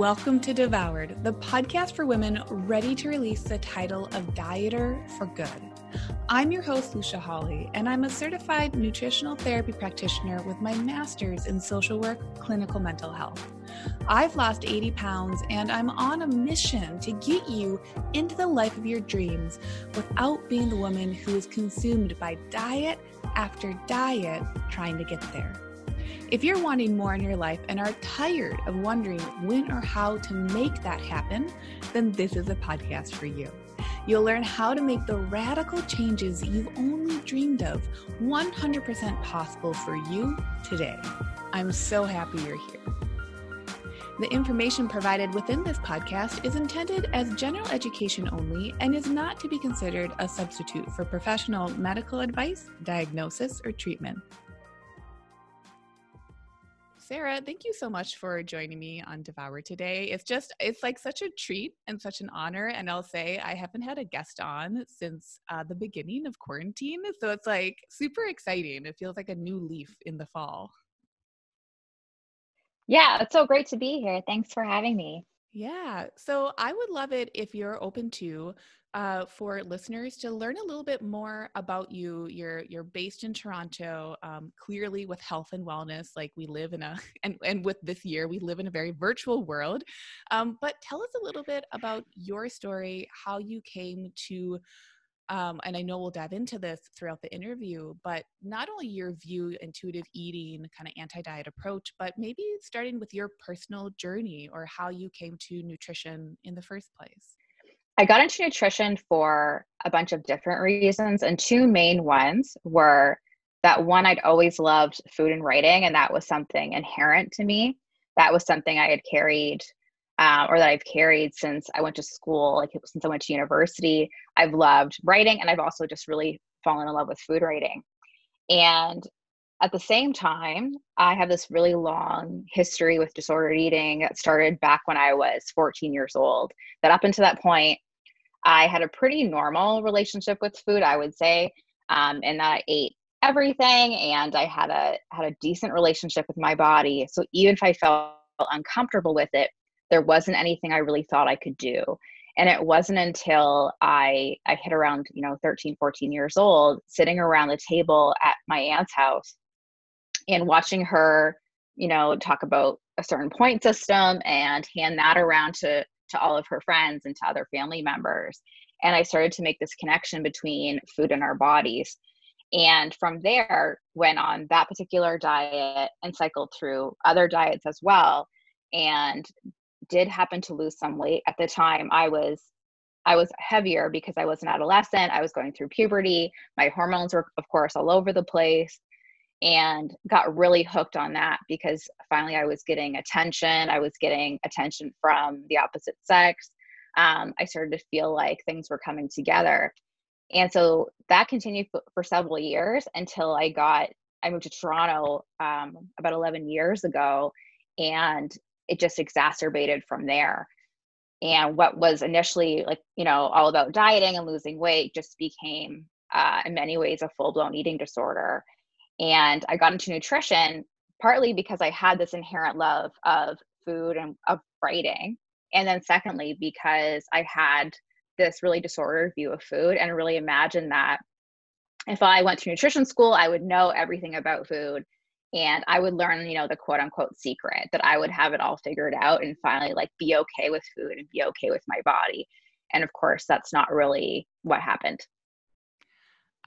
Welcome to Devoured, the podcast for women ready to release the title of dieter for good. I'm your host, Lucia Hawley, and I'm a certified nutritional therapy practitioner with my master's in social work, clinical mental health. I've lost 80 pounds, and I'm on a mission to get you into the life of your dreams without being the woman who is consumed by diet after diet trying to get there. If you're wanting more in your life and are tired of wondering when or how to make that happen, then this is a podcast for you. You'll learn how to make the radical changes you've only dreamed of 100% possible for you today. I'm so happy you're here. The information provided within this podcast is intended as general education only and is not to be considered a substitute for professional medical advice, diagnosis, or treatment. Sarah, thank you so much for joining me on Devoured today. It's just, it's like such a treat and such an honor. And I'll say I haven't had a guest on since uh, the beginning of quarantine. So it's like super exciting. It feels like a new leaf in the fall. Yeah, it's so great to be here. Thanks for having me. Yeah. So I would love it if you're open to uh, for listeners to learn a little bit more about you. You're you're based in Toronto, um, clearly with health and wellness. Like we live in a and and with this year we live in a very virtual world. Um, but tell us a little bit about your story, how you came to. Um, and I know we'll dive into this throughout the interview, but not only your view, intuitive eating, kind of anti diet approach, but maybe starting with your personal journey or how you came to nutrition in the first place. I got into nutrition for a bunch of different reasons, and two main ones were that one, I'd always loved food and writing, and that was something inherent to me. That was something I had carried, uh, or that I've carried since I went to school, like since I went to university. I've loved writing, and I've also just really fallen in love with food writing. And at the same time, I have this really long history with disordered eating that started back when I was 14 years old. That up until that point, I had a pretty normal relationship with food, I would say, um, and that I ate everything and I had a had a decent relationship with my body. So even if I felt uncomfortable with it, there wasn't anything I really thought I could do. And it wasn't until I I hit around, you know, 13, 14 years old, sitting around the table at my aunt's house and watching her, you know, talk about a certain point system and hand that around to to all of her friends and to other family members. And I started to make this connection between food and our bodies. And from there, went on that particular diet and cycled through other diets as well. And did happen to lose some weight at the time. I was I was heavier because I was an adolescent. I was going through puberty. My hormones were, of course, all over the place and got really hooked on that because finally I was getting attention. I was getting attention from the opposite sex. Um, I started to feel like things were coming together. And so that continued for several years until I got, I moved to Toronto um, about 11 years ago, and it just exacerbated from there. And what was initially like, you know, all about dieting and losing weight just became, uh, in many ways, a full blown eating disorder. And I got into nutrition partly because I had this inherent love of food and of writing. And then secondly, because I had this really disordered view of food and really imagined that if I went to nutrition school, I would know everything about food and I would learn, you know, the quote unquote secret that I would have it all figured out and finally like be okay with food and be okay with my body. And of course, that's not really what happened.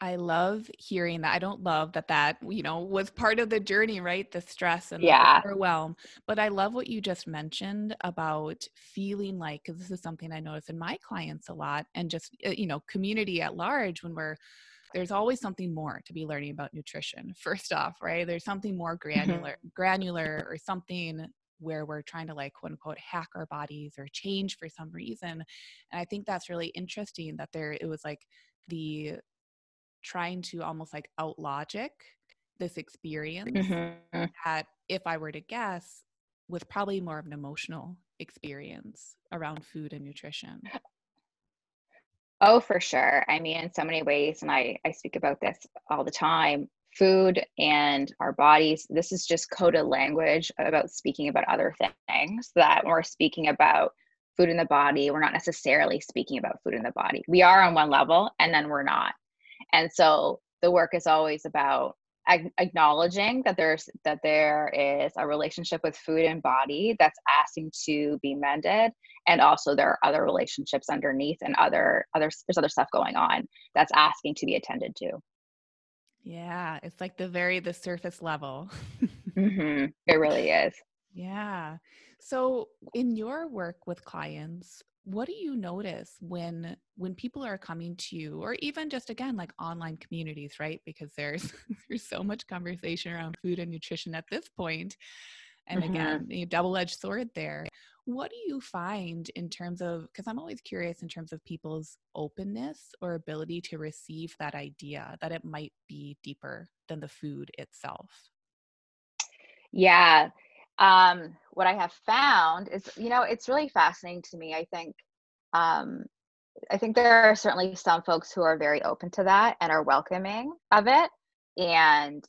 I love hearing that. I don't love that that, you know, was part of the journey, right? The stress and yeah. the overwhelm. But I love what you just mentioned about feeling like, because this is something I notice in my clients a lot and just, uh, you know, community at large when we're, there's always something more to be learning about nutrition. First off, right? There's something more mm-hmm. granular, mm-hmm. granular or something where we're trying to like quote unquote hack our bodies or change for some reason. And I think that's really interesting that there it was like the trying to almost like out logic this experience mm-hmm. that if I were to guess was probably more of an emotional experience around food and nutrition. Oh, for sure. I mean, in so many ways, and I, I speak about this all the time, food and our bodies this is just coded language about speaking about other things that we're speaking about food in the body we're not necessarily speaking about food in the body we are on one level and then we're not and so the work is always about acknowledging that there's that there is a relationship with food and body that's asking to be mended and also there are other relationships underneath and other other there's other stuff going on that's asking to be attended to. Yeah it's like the very the surface level. Mm-hmm. it really is. Yeah. So in your work with clients what do you notice when when people are coming to you or even just again like online communities right? Because there's there's so much conversation around food and nutrition at this point. And mm-hmm. again a double-edged sword there. What do you find in terms of because i'm always curious in terms of people's openness or ability to receive that idea that it might be deeper than the food itself? Yeah um, what I have found is, you know, it's really fascinating to me. I think, um, I think there are certainly some folks who are very open to that and are welcoming of it. And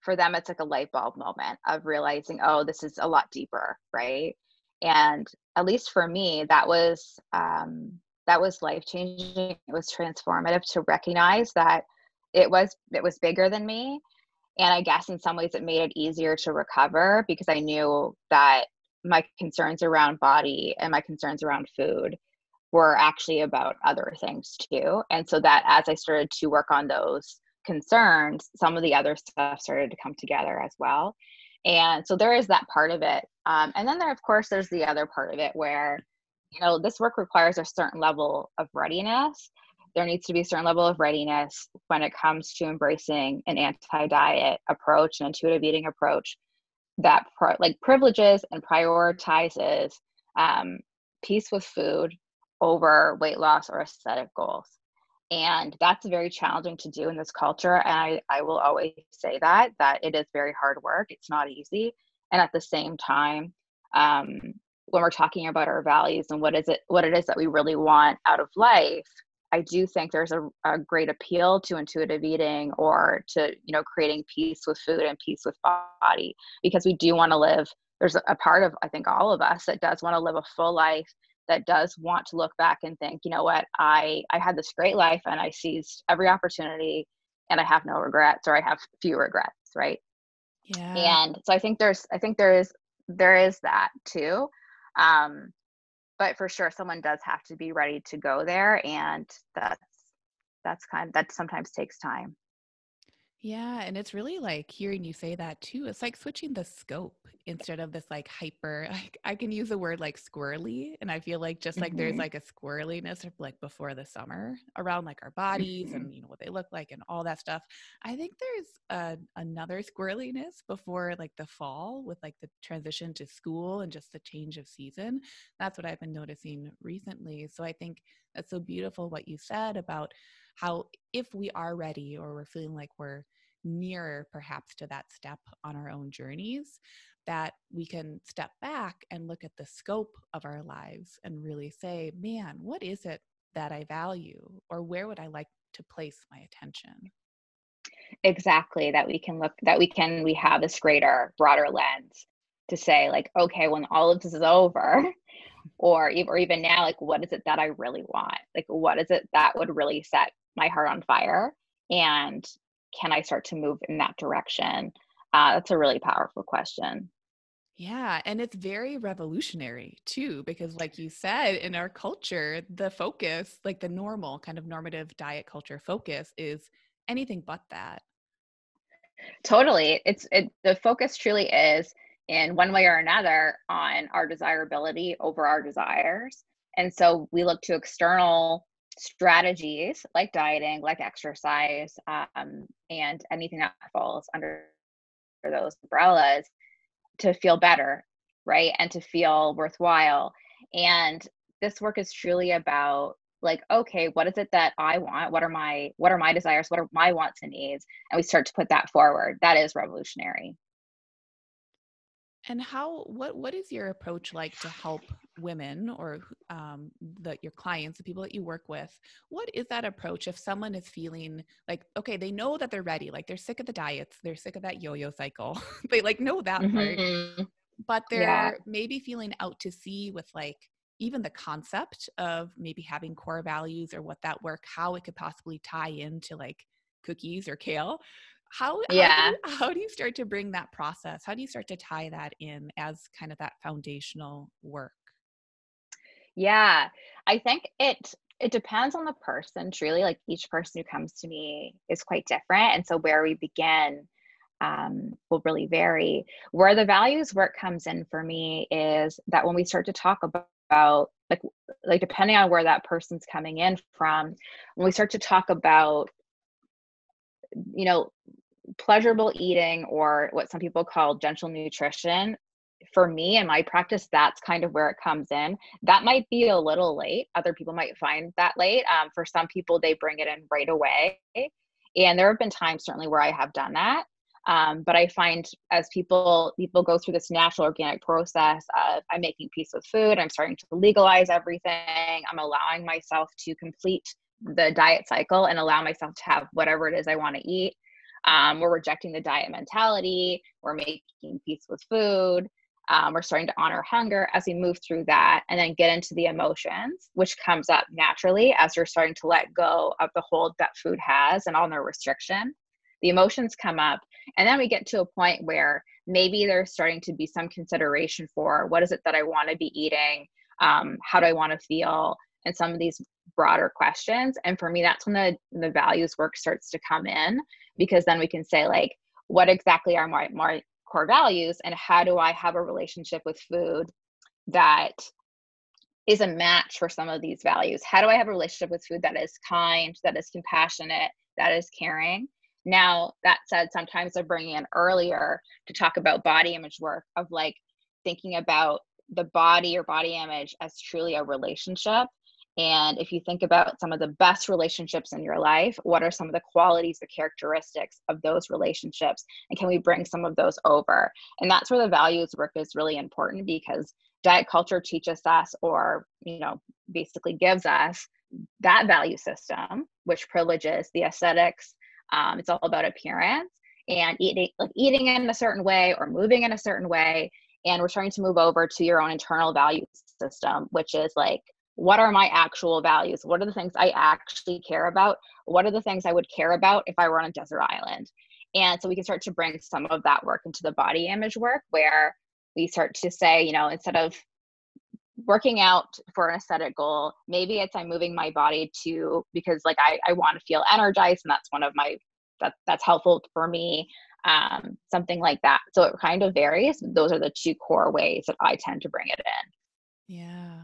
for them, it's like a light bulb moment of realizing, oh, this is a lot deeper, right? And at least for me, that was um, that was life changing. It was transformative to recognize that it was it was bigger than me and I guess in some ways it made it easier to recover because I knew that my concerns around body and my concerns around food were actually about other things too. And so that as I started to work on those concerns, some of the other stuff started to come together as well. And so there is that part of it. Um, and then there, of course, there's the other part of it where, you know, this work requires a certain level of readiness there needs to be a certain level of readiness when it comes to embracing an anti-diet approach an intuitive eating approach that pro- like privileges and prioritizes um, peace with food over weight loss or aesthetic goals. And that's very challenging to do in this culture and I, I will always say that that it is very hard work. It's not easy. And at the same time um, when we're talking about our values and what is it what it is that we really want out of life I do think there's a, a, great appeal to intuitive eating or to, you know, creating peace with food and peace with body because we do want to live. There's a part of, I think, all of us that does want to live a full life, that does want to look back and think, you know what, I, I had this great life and I seized every opportunity and I have no regrets or I have few regrets, right? Yeah. And so I think there's, I think there is, there is that too. Um, but for sure someone does have to be ready to go there and that's that's kind of, that sometimes takes time yeah, and it's really like hearing you say that too. It's like switching the scope instead of this like hyper. I, I can use the word like squirrely, and I feel like just like mm-hmm. there's like a squirreliness of like before the summer around like our bodies mm-hmm. and you know what they look like and all that stuff. I think there's a, another squirreliness before like the fall with like the transition to school and just the change of season. That's what I've been noticing recently. So I think that's so beautiful what you said about how if we are ready or we're feeling like we're nearer perhaps to that step on our own journeys that we can step back and look at the scope of our lives and really say man what is it that i value or where would i like to place my attention? Exactly that we can look that we can we have this greater broader lens to say like okay when all of this is over or even, or even now like what is it that i really want? Like what is it that would really set my heart on fire and can i start to move in that direction uh, that's a really powerful question yeah, and it's very revolutionary too, because, like you said, in our culture, the focus, like the normal kind of normative diet culture focus, is anything but that. Totally, it's it. The focus truly is in one way or another on our desirability over our desires, and so we look to external strategies like dieting, like exercise, um, and anything that falls under those umbrellas to feel better, right? And to feel worthwhile. And this work is truly about like okay what is it that i want what are my what are my desires what are my wants and needs and we start to put that forward that is revolutionary and how what what is your approach like to help women or um, the, your clients, the people that you work with, what is that approach if someone is feeling like, okay, they know that they're ready, like they're sick of the diets, they're sick of that yo-yo cycle, they like know that mm-hmm. part, but they're yeah. maybe feeling out to sea with like even the concept of maybe having core values or what that work, how it could possibly tie into like cookies or kale. How, yeah. how, do you, how do you start to bring that process? How do you start to tie that in as kind of that foundational work? Yeah, I think it it depends on the person truly like each person who comes to me is quite different and so where we begin um, will really vary. Where the values work comes in for me is that when we start to talk about like like depending on where that person's coming in from when we start to talk about you know pleasurable eating or what some people call gentle nutrition for me and my practice that's kind of where it comes in that might be a little late other people might find that late um, for some people they bring it in right away and there have been times certainly where i have done that um, but I find as people people go through this natural organic process of I'm making peace with food, I'm starting to legalize everything, I'm allowing myself to complete the diet cycle and allow myself to have whatever it is I want to eat. Um, we're rejecting the diet mentality. We're making peace with food. Um, we're starting to honor hunger as we move through that and then get into the emotions, which comes up naturally as you're starting to let go of the hold that food has and all the restriction. The emotions come up and then we get to a point where maybe there's starting to be some consideration for what is it that i want to be eating? Um, how do i want to feel? And some of these broader questions. And for me that's when the the values work starts to come in because then we can say like what exactly are my, my core values and how do i have a relationship with food that is a match for some of these values how do i have a relationship with food that is kind that is compassionate that is caring now, that said, sometimes they're bringing in earlier to talk about body image work of like thinking about the body or body image as truly a relationship. And if you think about some of the best relationships in your life, what are some of the qualities, the characteristics of those relationships? And can we bring some of those over? And that's where the values work is really important because diet culture teaches us, or, you know, basically gives us that value system, which privileges the aesthetics, um, it's all about appearance and eating like eating in a certain way or moving in a certain way. And we're trying to move over to your own internal value system, which is like, what are my actual values? What are the things I actually care about? What are the things I would care about if I were on a desert island? And so we can start to bring some of that work into the body image work where we start to say, you know, instead of working out for an aesthetic goal maybe it's i'm moving my body to because like i, I want to feel energized and that's one of my that that's helpful for me um, something like that so it kind of varies those are the two core ways that i tend to bring it in yeah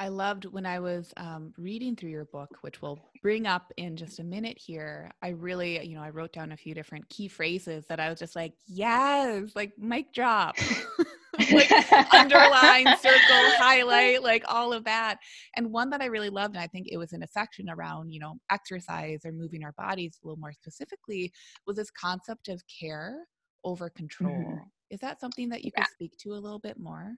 I loved when I was um, reading through your book, which we'll bring up in just a minute here. I really, you know, I wrote down a few different key phrases that I was just like, yes, like mic drop. like underline, circle, highlight, like all of that. And one that I really loved, and I think it was in a section around, you know, exercise or moving our bodies a little more specifically, was this concept of care over control. Mm-hmm. Is that something that you yeah. could speak to a little bit more?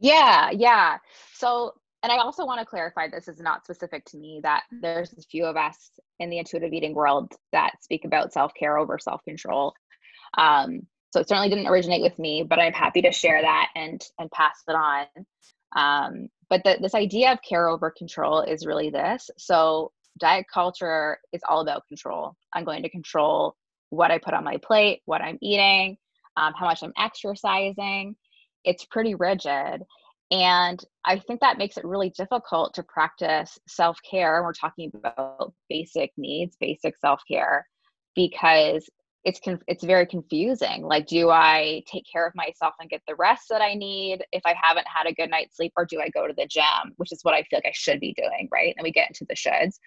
Yeah, yeah. So, and I also want to clarify this is not specific to me, that there's a few of us in the intuitive eating world that speak about self care over self control. Um, so it certainly didn't originate with me, but I'm happy to share that and and pass it on. Um, but the, this idea of care over control is really this. So diet culture is all about control. I'm going to control what I put on my plate, what I'm eating, um, how much I'm exercising. It's pretty rigid. And I think that makes it really difficult to practice self care. And we're talking about basic needs, basic self care, because it's conf- it's very confusing like do i take care of myself and get the rest that i need if i haven't had a good night's sleep or do i go to the gym which is what i feel like i should be doing right and we get into the shoulds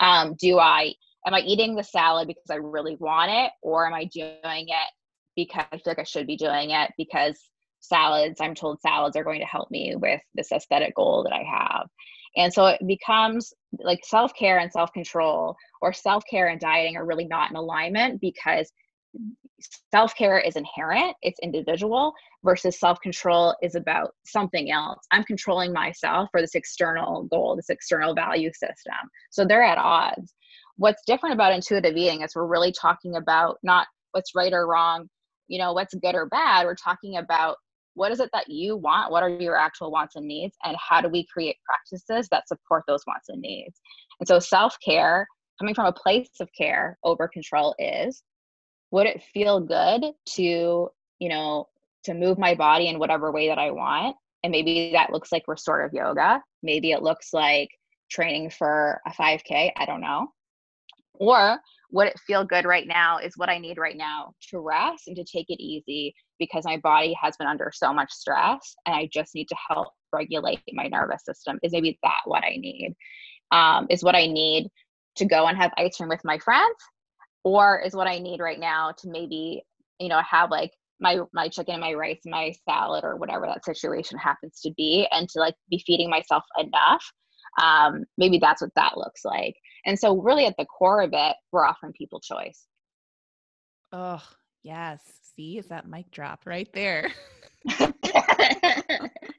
um, do i am i eating the salad because i really want it or am i doing it because i feel like i should be doing it because salads i'm told salads are going to help me with this aesthetic goal that i have and so it becomes like self care and self control or self care and dieting are really not in alignment because self care is inherent, it's individual, versus self control is about something else. I'm controlling myself for this external goal, this external value system. So they're at odds. What's different about intuitive eating is we're really talking about not what's right or wrong, you know, what's good or bad. We're talking about what is it that you want? What are your actual wants and needs? And how do we create practices that support those wants and needs? And so self care, coming from a place of care over control, is would it feel good to, you know, to move my body in whatever way that I want? And maybe that looks like restorative yoga. Maybe it looks like training for a 5K. I don't know. Or would it feel good right now is what I need right now to rest and to take it easy because my body has been under so much stress and I just need to help regulate my nervous system. Is maybe that what I need? Um, is what I need to go and have ice cream with my friends? Or is what I need right now to maybe, you know, have like my my chicken, and my rice, my salad, or whatever that situation happens to be, and to like be feeding myself enough um, maybe that's what that looks like. And so, really, at the core of it, we're offering people choice. Oh, yes. See, is that mic drop right there?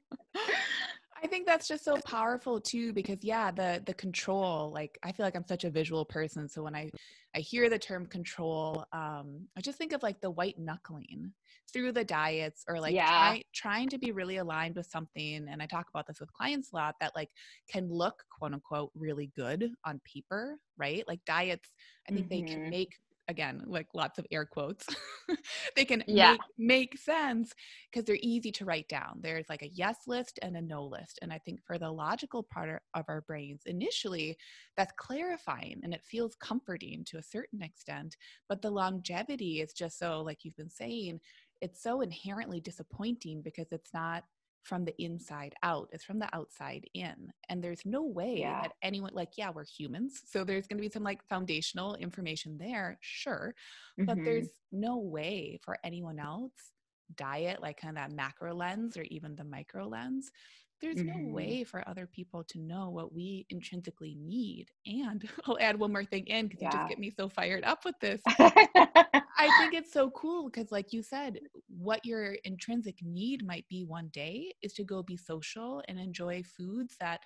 I think that's just so powerful too because yeah, the the control, like I feel like I'm such a visual person. So when I I hear the term control, um, I just think of like the white knuckling through the diets or like yeah. try, trying to be really aligned with something. And I talk about this with clients a lot that like can look quote unquote really good on paper, right? Like diets, I think mm-hmm. they can mm-hmm. make again like lots of air quotes they can yeah. make, make sense because they're easy to write down there's like a yes list and a no list and i think for the logical part of our brains initially that's clarifying and it feels comforting to a certain extent but the longevity is just so like you've been saying it's so inherently disappointing because it's not from the inside out it's from the outside in and there's no way yeah. that anyone like yeah we're humans so there's going to be some like foundational information there sure mm-hmm. but there's no way for anyone else diet like kind of that macro lens or even the micro lens there's mm-hmm. no way for other people to know what we intrinsically need. And I'll add one more thing in because yeah. you just get me so fired up with this. I think it's so cool because, like you said, what your intrinsic need might be one day is to go be social and enjoy foods that,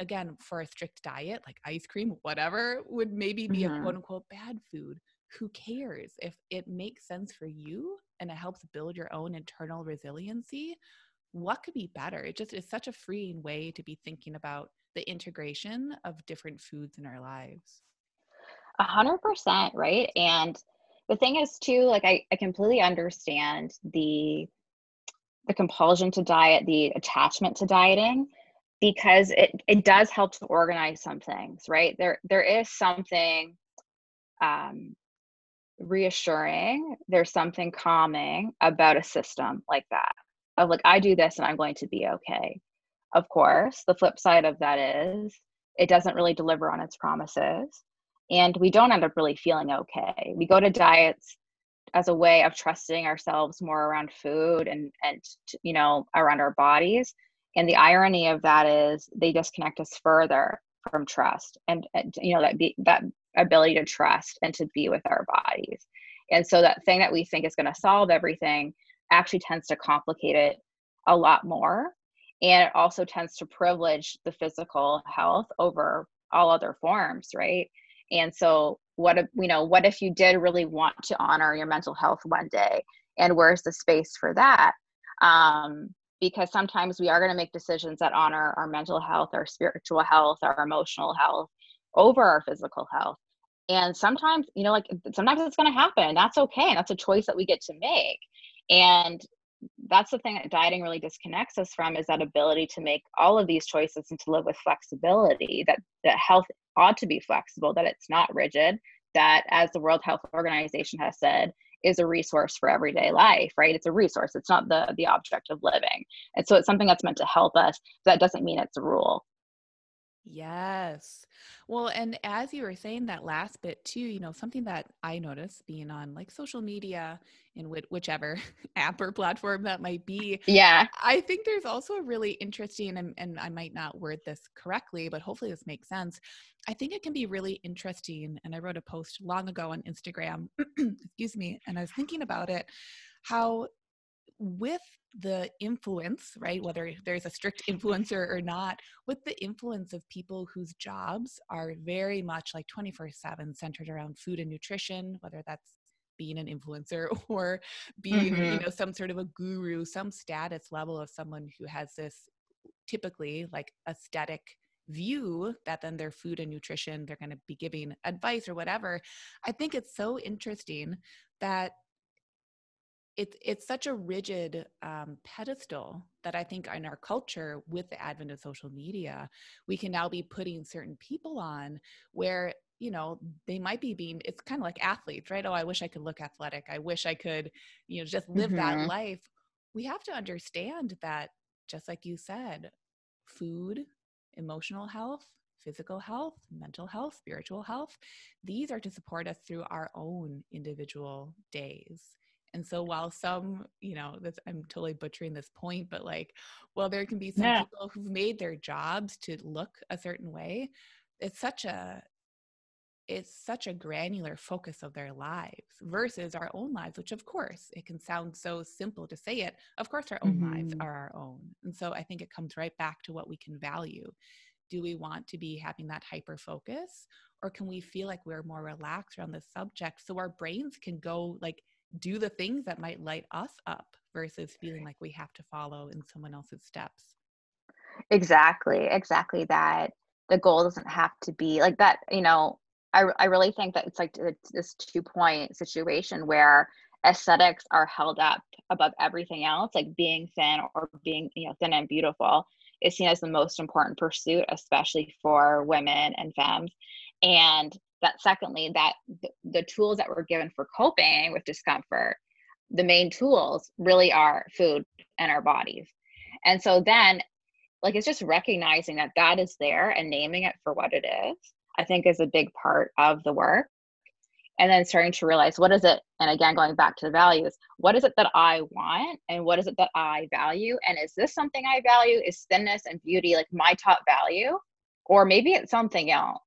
again, for a strict diet, like ice cream, whatever, would maybe be mm-hmm. a quote unquote bad food. Who cares if it makes sense for you and it helps build your own internal resiliency? what could be better? It just is such a freeing way to be thinking about the integration of different foods in our lives. A hundred percent, right? And the thing is too, like I, I completely understand the the compulsion to diet, the attachment to dieting, because it, it does help to organize some things, right? There there is something um reassuring, there's something calming about a system like that of like i do this and i'm going to be okay of course the flip side of that is it doesn't really deliver on its promises and we don't end up really feeling okay we go to diets as a way of trusting ourselves more around food and and you know around our bodies and the irony of that is they disconnect us further from trust and, and you know that be, that ability to trust and to be with our bodies and so that thing that we think is going to solve everything actually tends to complicate it a lot more. And it also tends to privilege the physical health over all other forms, right? And so, what if, you know, what if you did really want to honor your mental health one day? And where's the space for that? Um, because sometimes we are going to make decisions that honor our mental health, our spiritual health, our emotional health over our physical health. And sometimes, you know, like sometimes it's going to happen. That's okay. That's a choice that we get to make. And that's the thing that dieting really disconnects us from is that ability to make all of these choices and to live with flexibility that that health ought to be flexible that it's not rigid that as the world health organization has said is a resource for everyday life right? It's a resource. It's not the the object of living. And so it's something that's meant to help us. That doesn't mean it's a rule Yes. Well, and as you were saying that last bit too, you know, something that I notice being on like social media in wh- whichever app or platform that might be. Yeah. I think there's also a really interesting, and, and I might not word this correctly, but hopefully this makes sense. I think it can be really interesting. And I wrote a post long ago on Instagram, excuse me, and I was thinking about it how with the influence, right, whether there's a strict influencer or not, with the influence of people whose jobs are very much like 24 7 centered around food and nutrition, whether that's being an influencer or being, mm-hmm. you know, some sort of a guru, some status level of someone who has this typically like aesthetic view that then their food and nutrition they're going to be giving advice or whatever i think it's so interesting that it's it's such a rigid um, pedestal that I think in our culture, with the advent of social media, we can now be putting certain people on where you know they might be being. It's kind of like athletes, right? Oh, I wish I could look athletic. I wish I could, you know, just live mm-hmm. that life. We have to understand that, just like you said, food, emotional health, physical health, mental health, spiritual health, these are to support us through our own individual days. And so while some, you know, this I'm totally butchering this point, but like, well, there can be some yeah. people who've made their jobs to look a certain way. It's such a it's such a granular focus of their lives versus our own lives, which of course it can sound so simple to say it. Of course, our own mm-hmm. lives are our own. And so I think it comes right back to what we can value. Do we want to be having that hyper focus? Or can we feel like we're more relaxed around the subject so our brains can go like do the things that might light us up versus feeling like we have to follow in someone else's steps. Exactly, exactly that. The goal doesn't have to be like that, you know. I, I really think that it's like this two point situation where aesthetics are held up above everything else, like being thin or being, you know, thin and beautiful is seen as the most important pursuit, especially for women and femmes. And that secondly that the, the tools that we're given for coping with discomfort the main tools really are food and our bodies. And so then like it's just recognizing that that is there and naming it for what it is i think is a big part of the work. And then starting to realize what is it and again going back to the values what is it that i want and what is it that i value? And is this something i value? Is thinness and beauty like my top value? Or maybe it's something else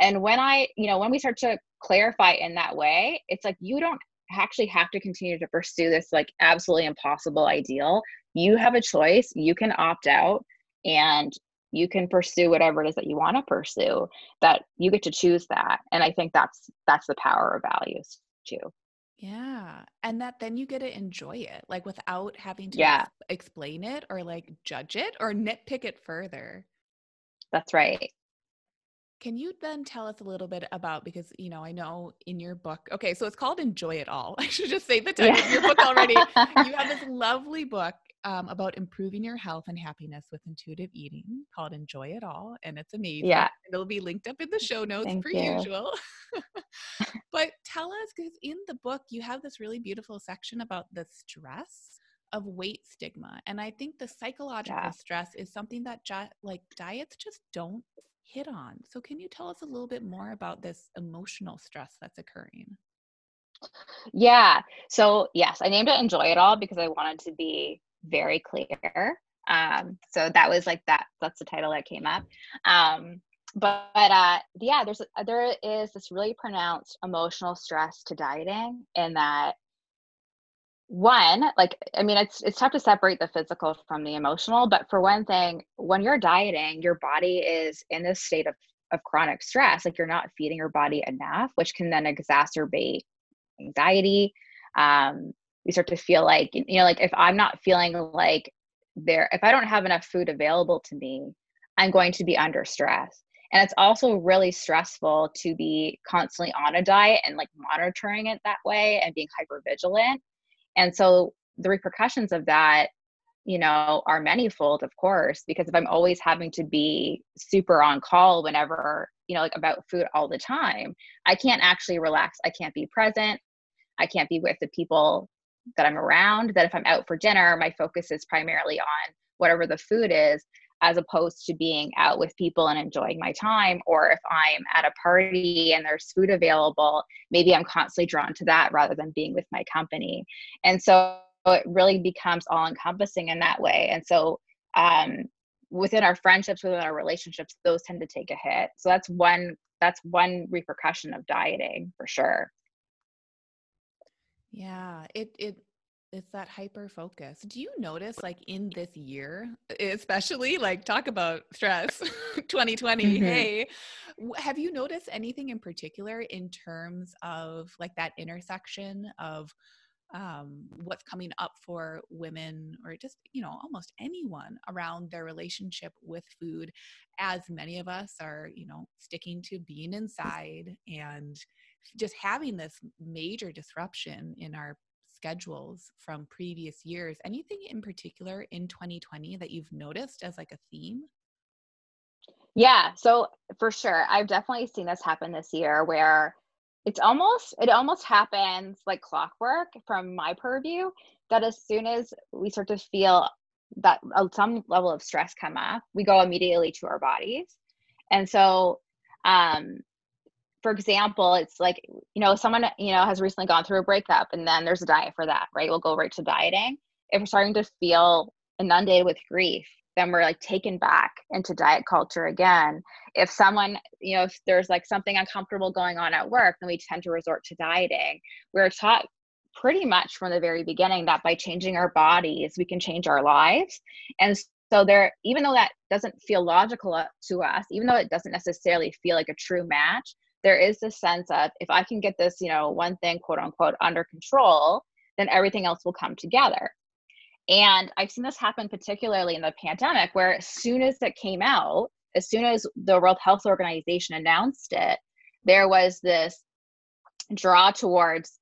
and when I, you know, when we start to clarify in that way, it's like you don't actually have to continue to pursue this like absolutely impossible ideal. You have a choice. You can opt out and you can pursue whatever it is that you want to pursue that you get to choose that and i think that's that's the power of values too yeah and that then you get to enjoy it like without having to yeah. explain it or like judge it or nitpick it further that's right can you then tell us a little bit about because you know I know in your book, okay, so it's called Enjoy It All. I should just say the title yeah. of your book already. you have this lovely book um, about improving your health and happiness with intuitive eating called Enjoy It All, and it's amazing. Yeah, it'll be linked up in the show notes Thank per you. usual. but tell us because in the book you have this really beautiful section about the stress of weight stigma and i think the psychological yeah. stress is something that ju- like diets just don't hit on. So, can you tell us a little bit more about this emotional stress that's occurring? Yeah. So, yes, I named it Enjoy It All because I wanted to be very clear. Um, so that was like that. That's the title that came up. Um, but, uh, yeah, there's there is this really pronounced emotional stress to dieting, in that one like i mean it's it's tough to separate the physical from the emotional but for one thing when you're dieting your body is in this state of of chronic stress like you're not feeding your body enough which can then exacerbate anxiety. Um you start to feel like you know like if i'm not feeling like there if i don't have enough food available to me i'm going to be under stress. And it's also really stressful to be constantly on a diet and like monitoring it that way and being hyper vigilant and so the repercussions of that you know are manyfold of course because if i'm always having to be super on call whenever you know like about food all the time i can't actually relax. I can't be present. I can't be with the people that i'm around that if i'm out for dinner my focus is primarily on whatever the food is as opposed to being out with people and enjoying my time. Or if I'm at a party and there's food available, maybe I'm constantly drawn to that rather than being with my company. And so it really becomes all encompassing in that way. And so, um, within our friendships, within our relationships, those tend to take a hit. So that's one that's one repercussion of dieting for sure. Yeah, it it it's that hyper focus. Do you notice like in this year, especially like talk about stress 2020, mm-hmm. hey, have you noticed anything in particular in terms of like that intersection of um, what's coming up for women or just you know almost anyone around their relationship with food as many of us are you know sticking to being inside and just having this major disruption in our schedules from previous years. Anything in particular in 2020 that you've noticed as like a theme? Yeah so for sure i've definitely seen this happen this year where it's almost it almost happens like clockwork from my purview that as soon as we start to feel that uh, some level of stress come up we go immediately to our bodies. And so um for example it's like you know someone you know has recently gone through a breakup and then there's a diet for that right we'll go right to dieting if we're starting to feel inundated with grief then we're like taken back into diet culture again. If someone, you know, if there's like something uncomfortable going on at work, then we tend to resort to dieting. We're taught pretty much from the very beginning that by changing our bodies, we can change our lives. And so there, even though that doesn't feel logical to us, even though it doesn't necessarily feel like a true match, there is this sense of if I can get this, you know, one thing, quote unquote, under control, then everything else will come together. And I've seen this happen particularly in the pandemic, where as soon as it came out, as soon as the World Health Organization announced it, there was this draw towards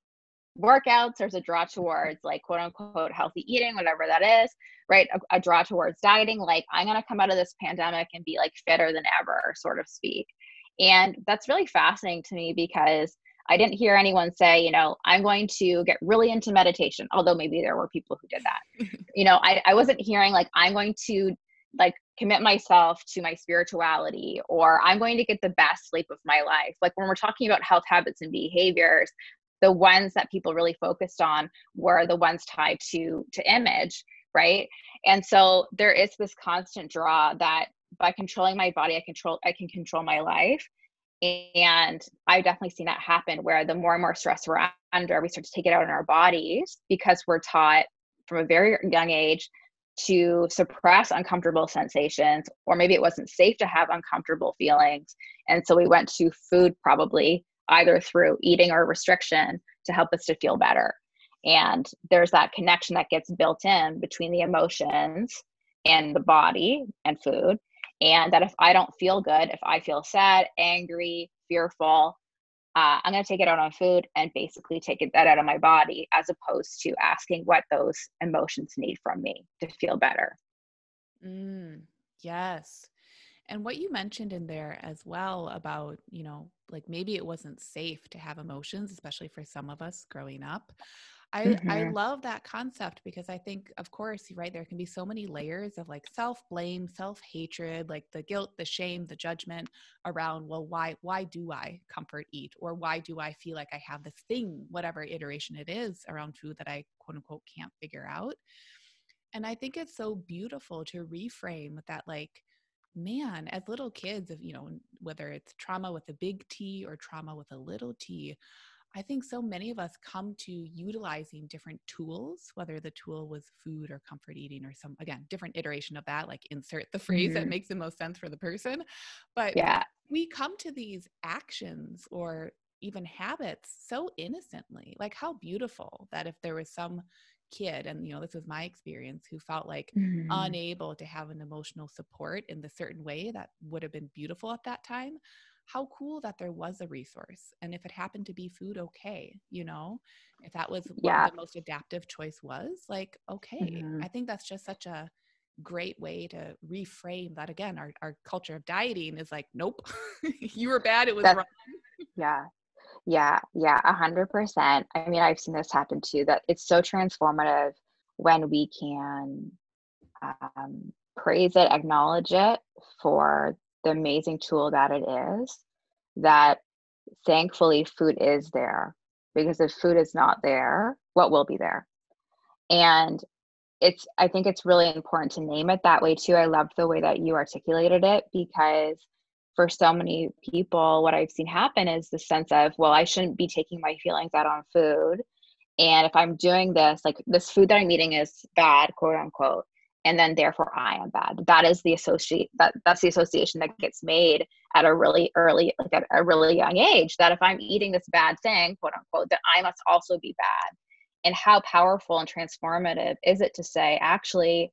workouts. There's a draw towards like quote unquote healthy eating, whatever that is, right? A, a draw towards dieting. Like, I'm going to come out of this pandemic and be like fitter than ever, sort of speak. And that's really fascinating to me because I didn't hear anyone say, you know, I'm going to get really into meditation, although maybe there were people who did that. you know, I, I wasn't hearing like, I'm going to like commit myself to my spirituality or I'm going to get the best sleep of my life. Like when we're talking about health habits and behaviors, the ones that people really focused on were the ones tied to to image, right? And so there is this constant draw that by controlling my body, I control I can control my life and I've definitely seen that happen where the more and more stress we're under, we start to take it out in our bodies because we're taught from a very young age to suppress uncomfortable sensations, or maybe it wasn't safe to have uncomfortable feelings. And so we went to food probably either through eating or restriction to help us to feel better. And there's that connection that gets built in between the emotions and the body and food and that if I don't feel good, if I feel sad, angry, fearful, uh, I'm going to take it out on food and basically take it, that out of my body, as opposed to asking what those emotions need from me to feel better. Mm, yes. And what you mentioned in there as well about, you know, like maybe it wasn't safe to have emotions, especially for some of us growing up. I, mm-hmm. I love that concept because I think, of course, right, there can be so many layers of like self blame, self hatred, like the guilt, the shame, the judgment around, well, why, why do I comfort eat? Or why do I feel like I have this thing, whatever iteration it is around food that I quote unquote can't figure out? And I think it's so beautiful to reframe with that, like, man, as little kids, of you know, whether it's trauma with a big T or trauma with a little t, I think so many of us come to utilizing different tools, whether the tool was food or comfort eating or some, again, different iteration of that, like insert the phrase mm-hmm. that makes the most sense for the person. But yeah, we come to these actions or even habits so innocently. Like, how beautiful that if there was some kid, and you know, this was my experience, who felt like mm-hmm. unable to have an emotional support in the certain way that would have been beautiful at that time how cool that there was a resource and if it happened to be food okay you know? If that was yeah. what the most adaptive choice was like okay mm-hmm. i think that's just such a great way to reframe that. Again our, our culture of dieting is like nope you were bad it was that's, wrong. Yeah. Yeah. Yeah. A hundred percent. I mean i've seen this happen too that it's so transformative when we can um, praise it, acknowledge it for the amazing tool that it is, that thankfully food is there. Because if food is not there, what will be there? And it's I think it's really important to name it that way too. I loved the way that you articulated it because for so many people, what I've seen happen is the sense of, well, I shouldn't be taking my feelings out on food. And if I'm doing this, like this food that I'm eating is bad, quote unquote, and then therefore I am bad. That is the associate that that's the association that gets made at a really early, like at a really young age, that if I'm eating this bad thing, quote unquote, that I must also be bad. And how powerful and transformative is it to say, actually,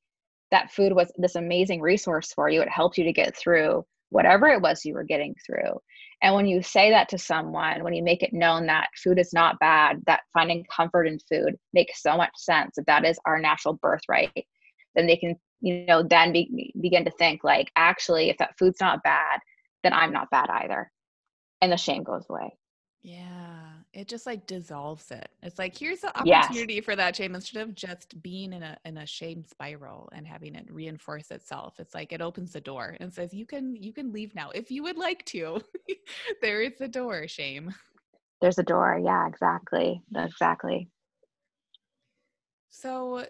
that food was this amazing resource for you. It helped you to get through whatever it was you were getting through. And when you say that to someone, when you make it known that food is not bad, that finding comfort in food makes so much sense, that that is our natural birthright, then they can, you know, then be, begin to think like, actually, if that food's not bad, then I'm not bad either. And the shame goes away. Yeah it just like dissolves it. It's like here's the opportunity yes. for that shame instead of just being in a in a shame spiral and having it reinforce itself. It's like it opens the door and says you can you can leave now if you would like to. there is a door, shame. There's a door. Yeah, exactly. Exactly. So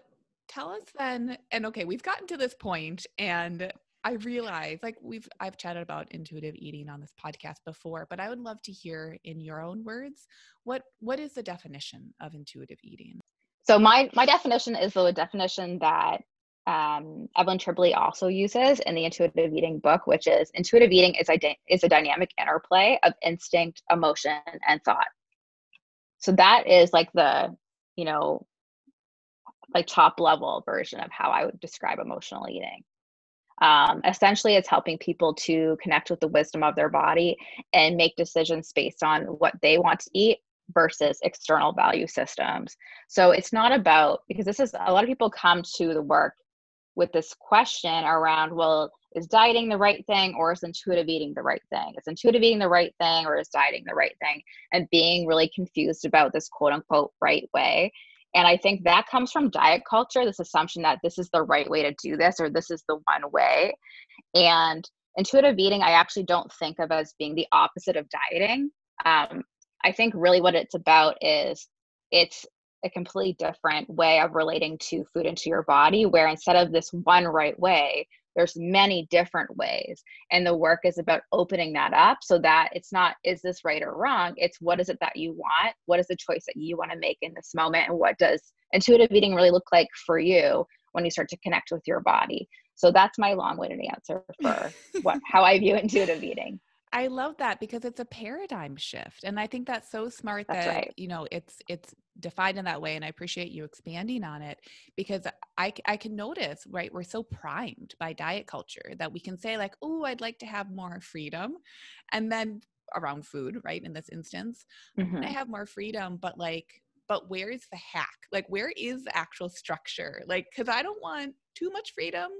tell us then and okay, we've gotten to this point and I realize like we've I've chatted about intuitive eating on this podcast before, but I would love to hear in your own words what what is the definition of intuitive eating? So my my definition is the definition that um, Evelyn Tribole also uses in the intuitive eating book, which is intuitive eating is a is a dynamic interplay of instinct, emotion, and thought. So that is like the you know like top level version of how I would describe emotional eating. Um, essentially, it's helping people to connect with the wisdom of their body and make decisions based on what they want to eat versus external value systems. So it's not about, because this is a lot of people come to the work with this question around, well, is dieting the right thing or is intuitive eating the right thing? Is intuitive eating the right thing or is dieting the right thing? And being really confused about this quote unquote right way. And I think that comes from diet culture, this assumption that this is the right way to do this or this is the one way. And intuitive eating, I actually don't think of as being the opposite of dieting. Um, I think really what it's about is it's a completely different way of relating to food into your body, where instead of this one right way, there's many different ways and the work is about opening that up so that it's not is this right or wrong? It's what is it that you want? What is the choice that you want to make in this moment? And what does intuitive eating really look like for you when you start to connect with your body? So that's my long-winded answer for what how i view intuitive eating I love that because it's a paradigm shift. And I think that's so smart that's that, right. you know, it's, it's defined in that way. And I appreciate you expanding on it because I, I can notice, right. We're so primed by diet culture that we can say like, Oh, I'd like to have more freedom. And then around food, right. In this instance, mm-hmm. I have more freedom, but like, but where is the hack? Like, where is the actual structure? Like, cause I don't want too much freedom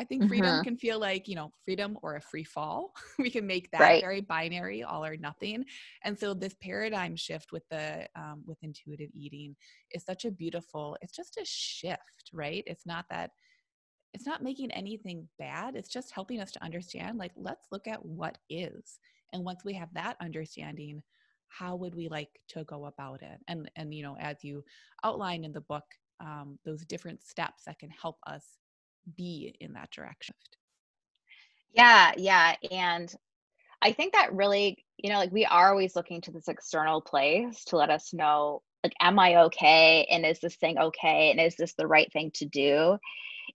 I think freedom mm-hmm. can feel like, you know, freedom or a free fall. we can make that right. very binary, all or nothing. And so this paradigm shift with the um, with intuitive eating is such a beautiful, it's just a shift, right? It's not that it's not making anything bad. It's just helping us to understand, like, let's look at what is. And once we have that understanding, how would we like to go about it? And and you know, as you outline in the book, um, those different steps that can help us be in that direction. Yeah, yeah. And I think that really, you know, like we are always looking to this external place to let us know, like, am I okay? And is this thing okay? And is this the right thing to do?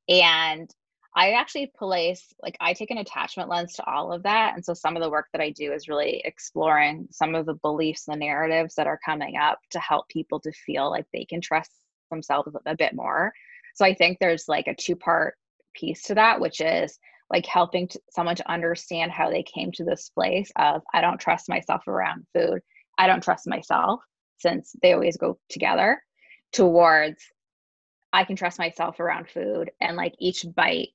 And I actually place, like, I take an attachment lens to all of that. And so some of the work that I do is really exploring some of the beliefs and the narratives that are coming up to help people to feel like they can trust themselves a bit more. So I think there's like a two part piece to that, which is like helping to, someone to understand how they came to this place of I don't trust myself around food. I don't trust myself since they always go together towards I can trust myself around food and like each bite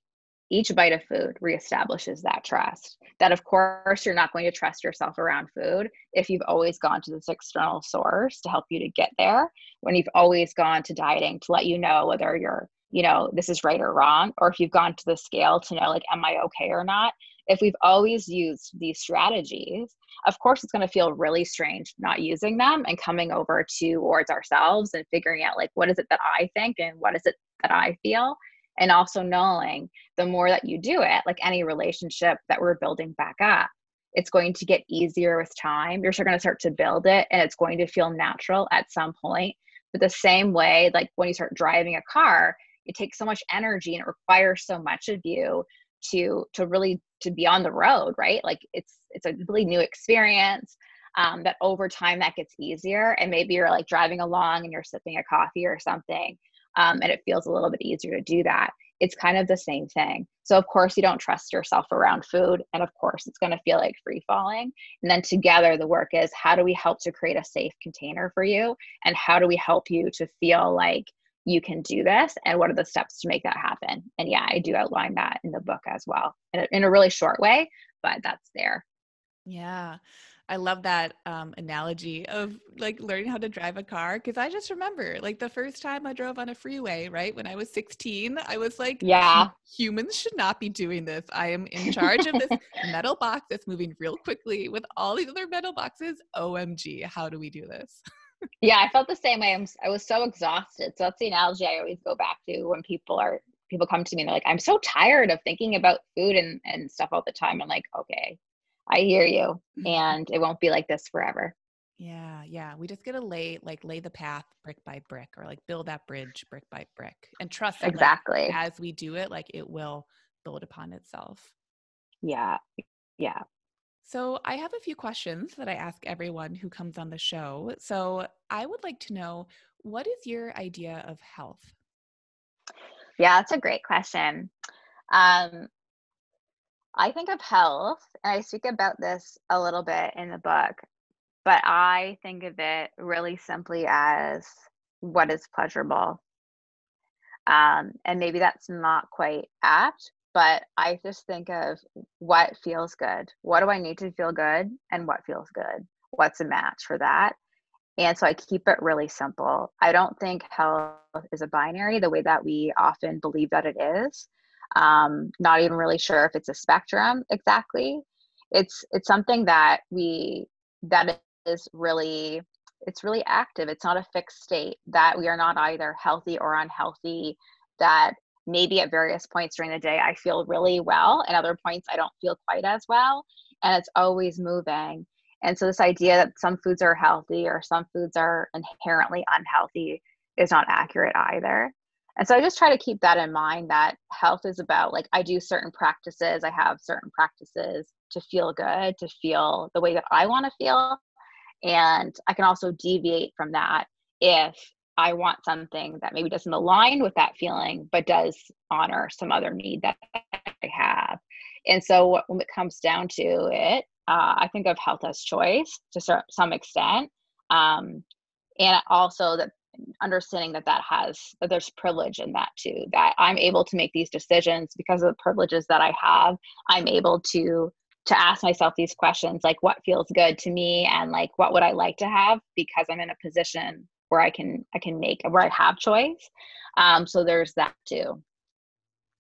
each bite of food reestablishes that trust that of course you're not going to trust yourself around food if you've always gone to this external source to help you to get there when you've always gone to dieting to let you know whether you're you know, this is right or wrong, or if you've gone to the scale to know, like, am I okay or not? If we've always used these strategies, of course, it's going to feel really strange not using them and coming over towards ourselves and figuring out, like, what is it that I think and what is it that I feel? And also knowing the more that you do it, like any relationship that we're building back up, it's going to get easier with time. You're going to start to build it and it's going to feel natural at some point. But the same way, like when you start driving a car, it takes so much energy and it requires so much of you to to really to be on the road right like it's it's a really new experience um, that over time that gets easier and maybe you're like driving along and you're sipping a coffee or something um, and it feels a little bit easier to do that it's kind of the same thing. So of course you don't trust yourself around food and of course it's going to feel like free falling. And then together the work is how do we help to create a safe container for you? And how do we help you to feel like you can do this? And what are the steps to make that happen? And yeah i do outline that in the book as well in a, in a really short way but that's there. Yeah I love that um, analogy of like learning how to drive a car because I just remember like the first time I drove on a freeway, right? When I was 16, I was like, yeah, humans should not be doing this. I am in charge of this metal box that's moving real quickly with all these other metal boxes. OMG, how do we do this? yeah, I felt the same way. I'm, I was so exhausted. So that's the analogy I always go back to when people are people come to me and they're like, I'm so tired of thinking about food and, and stuff all the time. I'm like, okay, I hear you. Mm-hmm. And it won't be like this forever. Yeah, yeah. We just gotta lay like lay the path brick by brick or like build that bridge brick by brick and trust that, exactly like, as we do it, like it will build upon itself. Yeah. Yeah. So, I have a few questions that I ask everyone who comes on the show. So, I would like to know what is your idea of health? Yeah, that's a great question. Um, I think of health, and I speak about this a little bit in the book, but I think of it really simply as what is pleasurable. Um, and maybe that's not quite apt, but I just think of what feels good. What do I need to feel good and what feels good? What's a match for that? And so I keep it really simple. I don't think health is a binary the way that we often believe that it is. Um, not even really sure if it's a spectrum exactly. It's it's something that we that is really it's really active. It's not a fixed state that we are not either healthy or unhealthy. That maybe at various points during the day I feel really well, and other points I don't feel quite as well. And it's always moving. And so, this idea that some foods are healthy or some foods are inherently unhealthy is not accurate either. And so, I just try to keep that in mind that health is about like I do certain practices, I have certain practices to feel good, to feel the way that I want to feel. And I can also deviate from that if I want something that maybe doesn't align with that feeling, but does honor some other need that I have. And so when it comes down to it, uh, I think of health as choice to some extent. Um, and also that understanding that that has that there's privilege in that too that i'm able to make these decisions because of the privileges that i have i'm able to to ask myself these questions like what feels good to me and like what would i like to have because i'm in a position where I can I can make where I have choice. Um, so there's that too.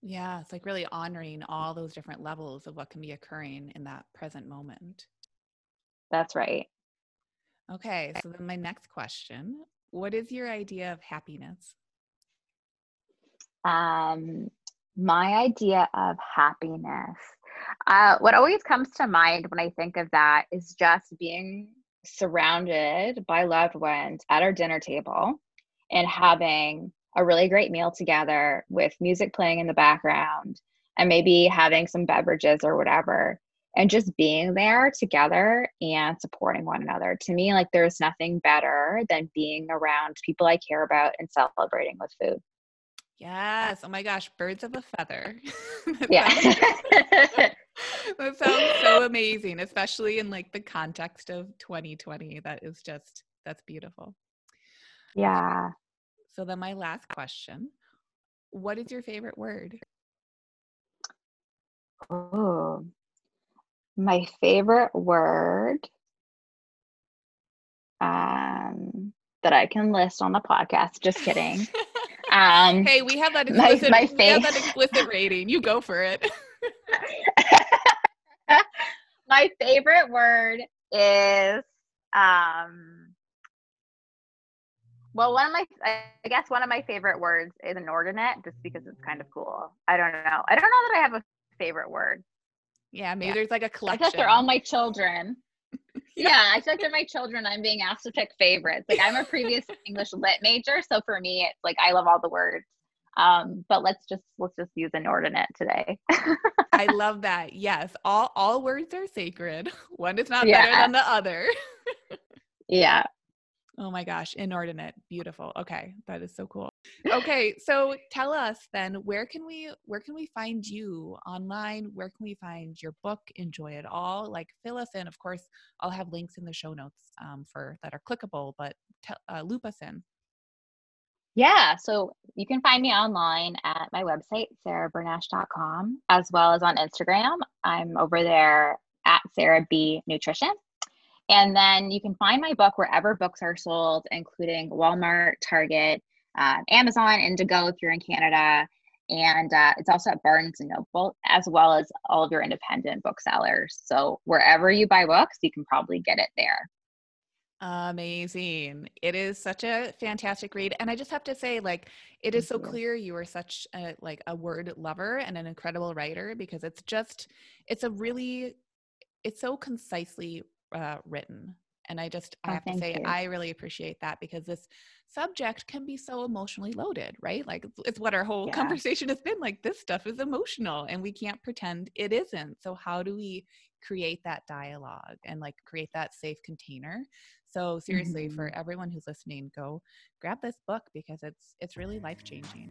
Yeah, it's like really honoring all those different levels of what can be occurring in that present moment. That's right. Okay, so then my next question, what is your idea of happiness? Um my idea of happiness. Uh, what always comes to mind when I think of that is just being surrounded by loved ones at our dinner table and having a really great meal together with music playing in the background and maybe having some beverages or whatever and just being there together and supporting one another. To me, like there's nothing better than being around people I care about and celebrating with food. Yes. Oh my gosh, birds of a feather. yeah. that sounds so amazing, especially in like the context of 2020. That is just that's beautiful. Yeah. So then my last question, what is your favorite word? Oh. My favorite word um that I can list on the podcast. Just kidding. Um, hey, we have that explicit. My, my we have that explicit rating. You go for it. my favorite word is um. Well, one of my, I guess one of my favorite words is inordinate, just because it's kind of cool. I don't know. I don't know that I have a favorite word. Yeah, maybe yeah. there's like a collection. I they're all my children. yeah. yeah, I feel like they're my children. I'm being asked to pick favorites. Like I'm a previous English lit major, so for me, it's like I love all the words. Um, but let's just let's just use inordinate today. I love that. Yes, all all words are sacred. One is not yeah. better than the other. yeah. Oh my gosh, inordinate. Beautiful. Okay, that is so cool. Okay, so tell us then where can we where can we find you online? Where can we find your book Enjoy It All? Like fill us in. Of course, I'll have links in the show notes um, for that are clickable, but t- uh, loop us in. Yeah, so you can find me online at my website, sarahberneche.com, as well as on Instagram. I'm over there at Sarah B Nutrition. And then you can find my book wherever books are sold, including Walmart, Target, uh, Amazon, Indigo if you're in Canada. And uh, it's also at Barnes and Noble, as well as all of your independent booksellers. So wherever you buy books, you can probably get it there. Amazing. It is such a fantastic read. And I just have to say, like, it is so clear you are such a like a word lover and an incredible writer because it's just it's a really it's so concisely uh, written. And I just I oh, have to say you. I really appreciate that because this subject can be so emotionally loaded, right? Like it's, it's what our whole yeah. conversation has been like this stuff is emotional and we can't pretend it isn't. So how do we create that dialogue and like create that safe container? So seriously mm-hmm. for everyone who's listening, go grab this book because it's it's really life-changing.